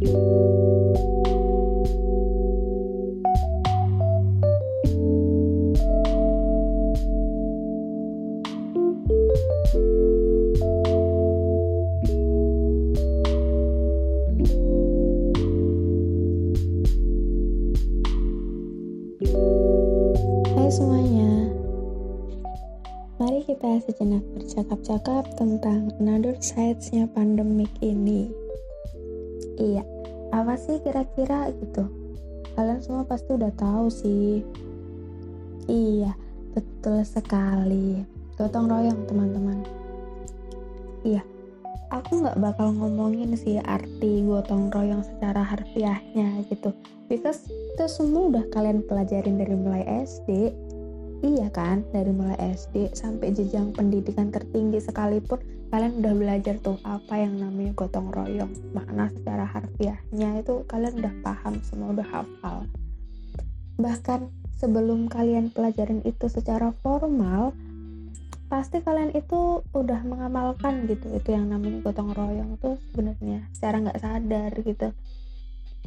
Hai semuanya, mari kita sejenak bercakap-cakap tentang another sides-nya pandemik ini. Iya, apa sih kira-kira gitu? Kalian semua pasti udah tahu sih. Iya, betul sekali. Gotong royong teman-teman. Iya, aku nggak bakal ngomongin sih arti gotong royong secara harfiahnya gitu because itu semua udah kalian pelajarin dari mulai SD iya kan dari mulai SD sampai jenjang pendidikan tertinggi sekalipun kalian udah belajar tuh apa yang namanya gotong royong makna secara harfiahnya itu kalian udah paham semua udah hafal. Bahkan sebelum kalian pelajarin itu secara formal pasti kalian itu udah mengamalkan gitu itu yang namanya gotong royong tuh sebenarnya secara nggak sadar gitu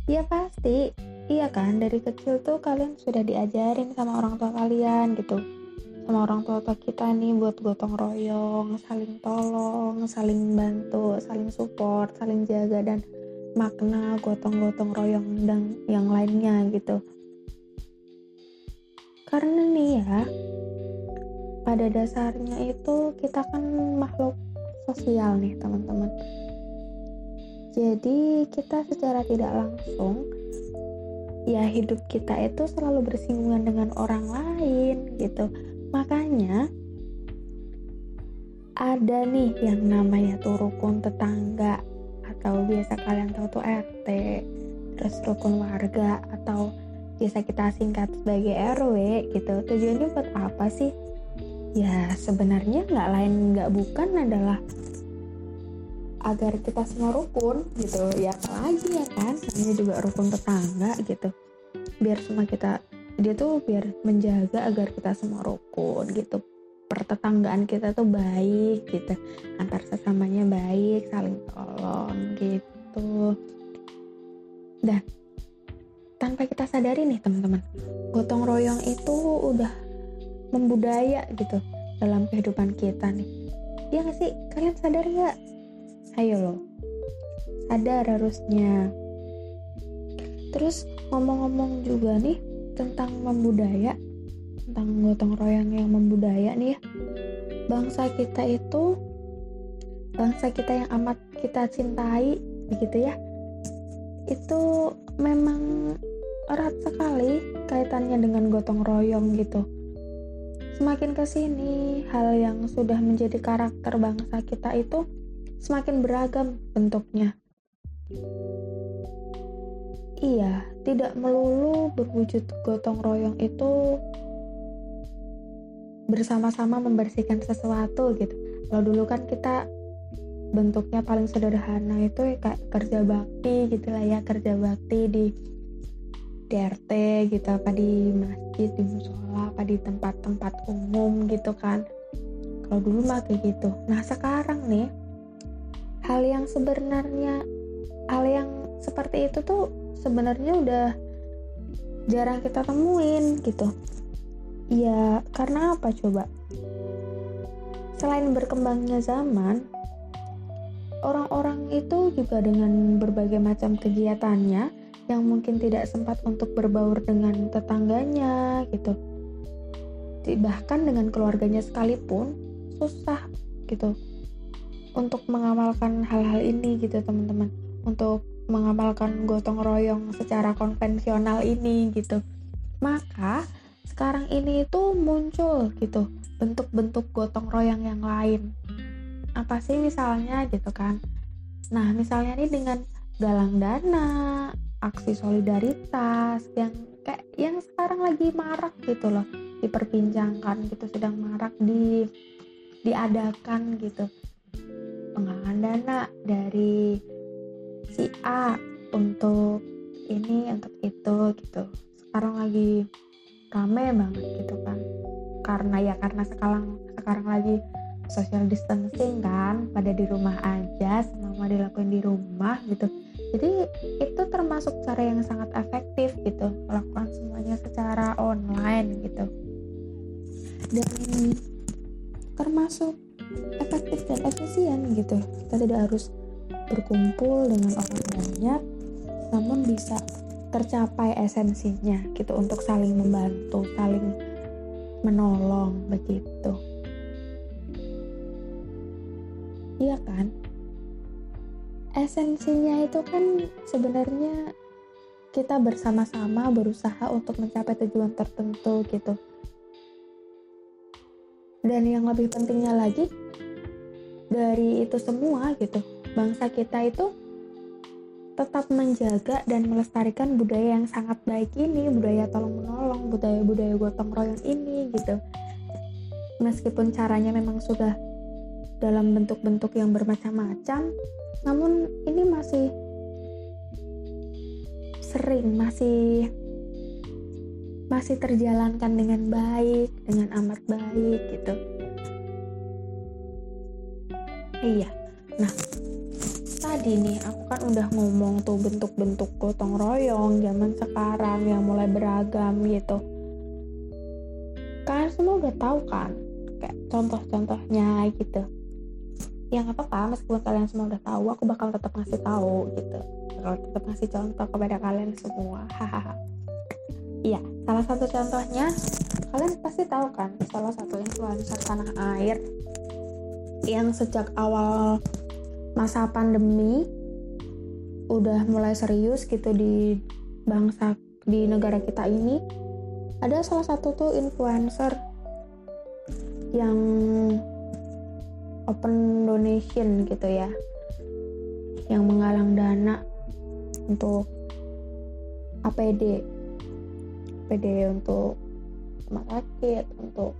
ya pasti. Iya kan dari kecil tuh kalian sudah diajarin sama orang tua kalian gitu. Sama orang tua tua kita nih buat gotong royong saling tolong saling bantu saling support saling jaga dan makna gotong-gotong royong dan yang lainnya gitu. Karena nih ya pada dasarnya itu kita kan makhluk sosial nih teman-teman jadi kita secara tidak langsung ya hidup kita itu selalu bersinggungan dengan orang lain gitu. Makanya ada nih yang namanya tuh rukun tetangga atau biasa kalian tahu tuh RT terus rukun warga atau biasa kita singkat sebagai RW gitu. Tujuannya buat apa sih? Ya sebenarnya nggak lain nggak bukan adalah agar kita semua rukun gitu. Ya apalagi ya kan? Namanya juga rukun tetangga gitu. Biar semua kita dia tuh biar menjaga agar kita semua rukun gitu. Pertetanggaan kita tuh baik gitu. Antar sesamanya baik saling tolong gitu. Dan tanpa kita sadari nih teman-teman gotong royong itu udah membudaya gitu dalam kehidupan kita nih. Ya gak sih? Kalian sadar gak ayo loh. Sadar harusnya. Terus ngomong-ngomong juga nih tentang membudaya tentang gotong royong yang membudaya nih ya. Bangsa kita itu bangsa kita yang amat kita cintai begitu ya. Itu memang erat sekali kaitannya dengan gotong royong gitu. Semakin ke sini, hal yang sudah menjadi karakter bangsa kita itu semakin beragam bentuknya. Iya, tidak melulu berwujud gotong royong itu bersama-sama membersihkan sesuatu gitu. Kalau dulu kan kita bentuknya paling sederhana itu kayak kerja bakti gitu lah ya, kerja bakti di DRT gitu apa di masjid di musola apa di tempat-tempat umum gitu kan kalau dulu mah kayak gitu nah sekarang nih hal yang sebenarnya hal yang seperti itu tuh sebenarnya udah jarang kita temuin gitu. Ya karena apa coba? Selain berkembangnya zaman orang-orang itu juga dengan berbagai macam kegiatannya yang mungkin tidak sempat untuk berbaur dengan tetangganya gitu. Bahkan dengan keluarganya sekalipun susah gitu untuk mengamalkan hal-hal ini gitu teman-teman. Untuk mengamalkan gotong royong secara konvensional ini gitu. Maka sekarang ini itu muncul gitu bentuk-bentuk gotong royong yang lain. Apa sih misalnya gitu kan? Nah misalnya nih dengan galang dana aksi solidaritas yang kayak yang sekarang lagi marak gitu loh diperbincangkan gitu sedang marak di diadakan gitu dana dari si A untuk ini untuk itu gitu. Sekarang lagi rame banget gitu kan. Karena ya karena sekarang sekarang lagi social distancing kan pada di rumah aja selama dilakuin di rumah gitu. Jadi itu termasuk cara yang sangat efektif gitu melakukan semuanya secara online gitu. Dan termasuk dan efisien gitu. Kita tidak harus berkumpul dengan orang banyak namun bisa tercapai esensinya gitu untuk saling membantu saling menolong begitu. Iya kan? Esensinya itu kan sebenarnya kita bersama-sama berusaha untuk mencapai tujuan tertentu gitu. Dan yang lebih pentingnya lagi dari itu semua gitu. Bangsa kita itu tetap menjaga dan melestarikan budaya yang sangat baik ini budaya tolong menolong budaya budaya gotong royong ini gitu. Meskipun caranya memang sudah dalam bentuk-bentuk yang bermacam-macam namun ini masih sering masih masih terjalankan dengan baik dengan amat baik gitu iya. Nah tadi nih aku kan udah ngomong tuh bentuk-bentuk gotong royong zaman sekarang yang mulai beragam gitu. Kalian semua udah tahu kan? Kayak contoh-contohnya gitu. Ya nggak apa-apa meskipun kalian semua udah tahu aku bakal tetap ngasih tahu gitu. Bakal tetap ngasih contoh kepada kalian semua. Hahaha. Iya salah satu contohnya kalian pasti tahu kan? Salah satu influencer tanah air yang sejak awal masa pandemi udah mulai serius gitu di bangsa di negara kita ini ada salah satu tuh influencer yang open donation gitu ya yang menggalang dana untuk APD APD untuk rumah sakit untuk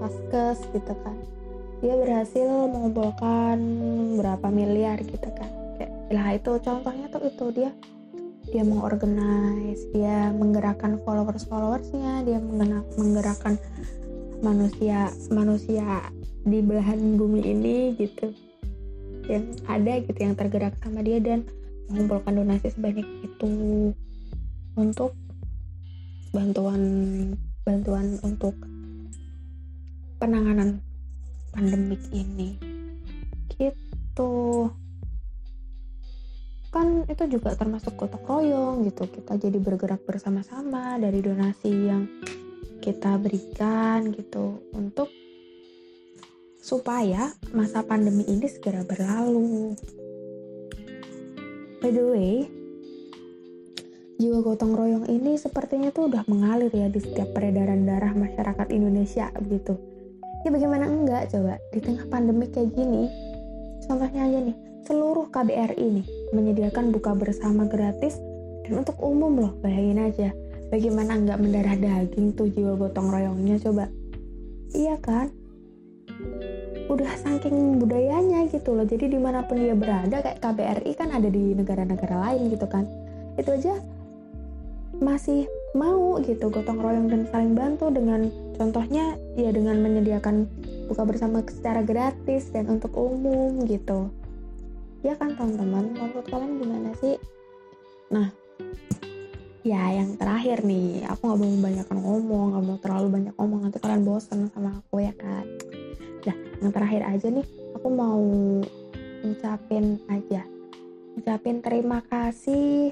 paskes gitu kan dia berhasil mengumpulkan berapa miliar gitu kan. Kayak lah itu contohnya tuh itu dia dia mengorganize dia menggerakkan followers followersnya dia menggerakkan manusia manusia di belahan bumi ini gitu. Yang ada gitu yang tergerak sama dia dan mengumpulkan donasi sebanyak itu untuk bantuan bantuan untuk penanganan pandemik ini gitu kan itu juga termasuk gotong royong gitu kita jadi bergerak bersama-sama dari donasi yang kita berikan gitu untuk supaya masa pandemi ini segera berlalu. By the way, jiwa gotong royong ini sepertinya tuh udah mengalir ya di setiap peredaran darah masyarakat Indonesia begitu. Ya bagaimana enggak coba di tengah pandemi kayak gini? Contohnya aja nih, seluruh KBRI nih menyediakan buka bersama gratis dan untuk umum loh, bayangin aja. Bagaimana enggak mendarah daging tuh jiwa gotong royongnya coba? Iya kan? udah saking budayanya gitu loh jadi di mana pun dia berada kayak KBRI kan ada di negara-negara lain gitu kan itu aja masih mau gitu gotong royong dan saling bantu dengan contohnya ya dengan menyediakan buka bersama secara gratis dan untuk umum gitu. Ya kan teman-teman? Menurut kalian gimana sih? Nah ya yang terakhir nih aku nggak mau banyak ngomong nggak mau terlalu banyak ngomong nanti kalian bosan sama aku ya kan? Nah, yang terakhir aja nih, aku mau ngucapin aja. Ngucapin terima kasih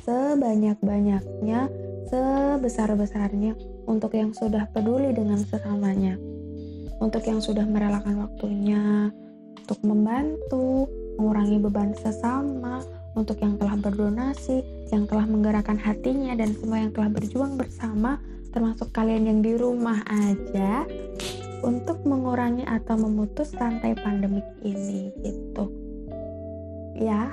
sebanyak-banyaknya, sebesar-besarnya untuk yang sudah peduli dengan sesamanya. Untuk yang sudah merelakan waktunya untuk membantu, mengurangi beban sesama, untuk yang telah berdonasi, yang telah menggerakkan hatinya dan semua yang telah berjuang bersama, termasuk kalian yang di rumah aja untuk mengurangi atau memutus rantai pandemik ini gitu ya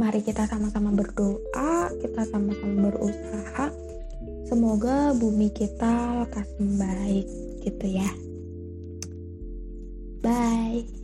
mari kita sama-sama berdoa kita sama-sama berusaha. Semoga bumi kita lekas membaik gitu ya. Bye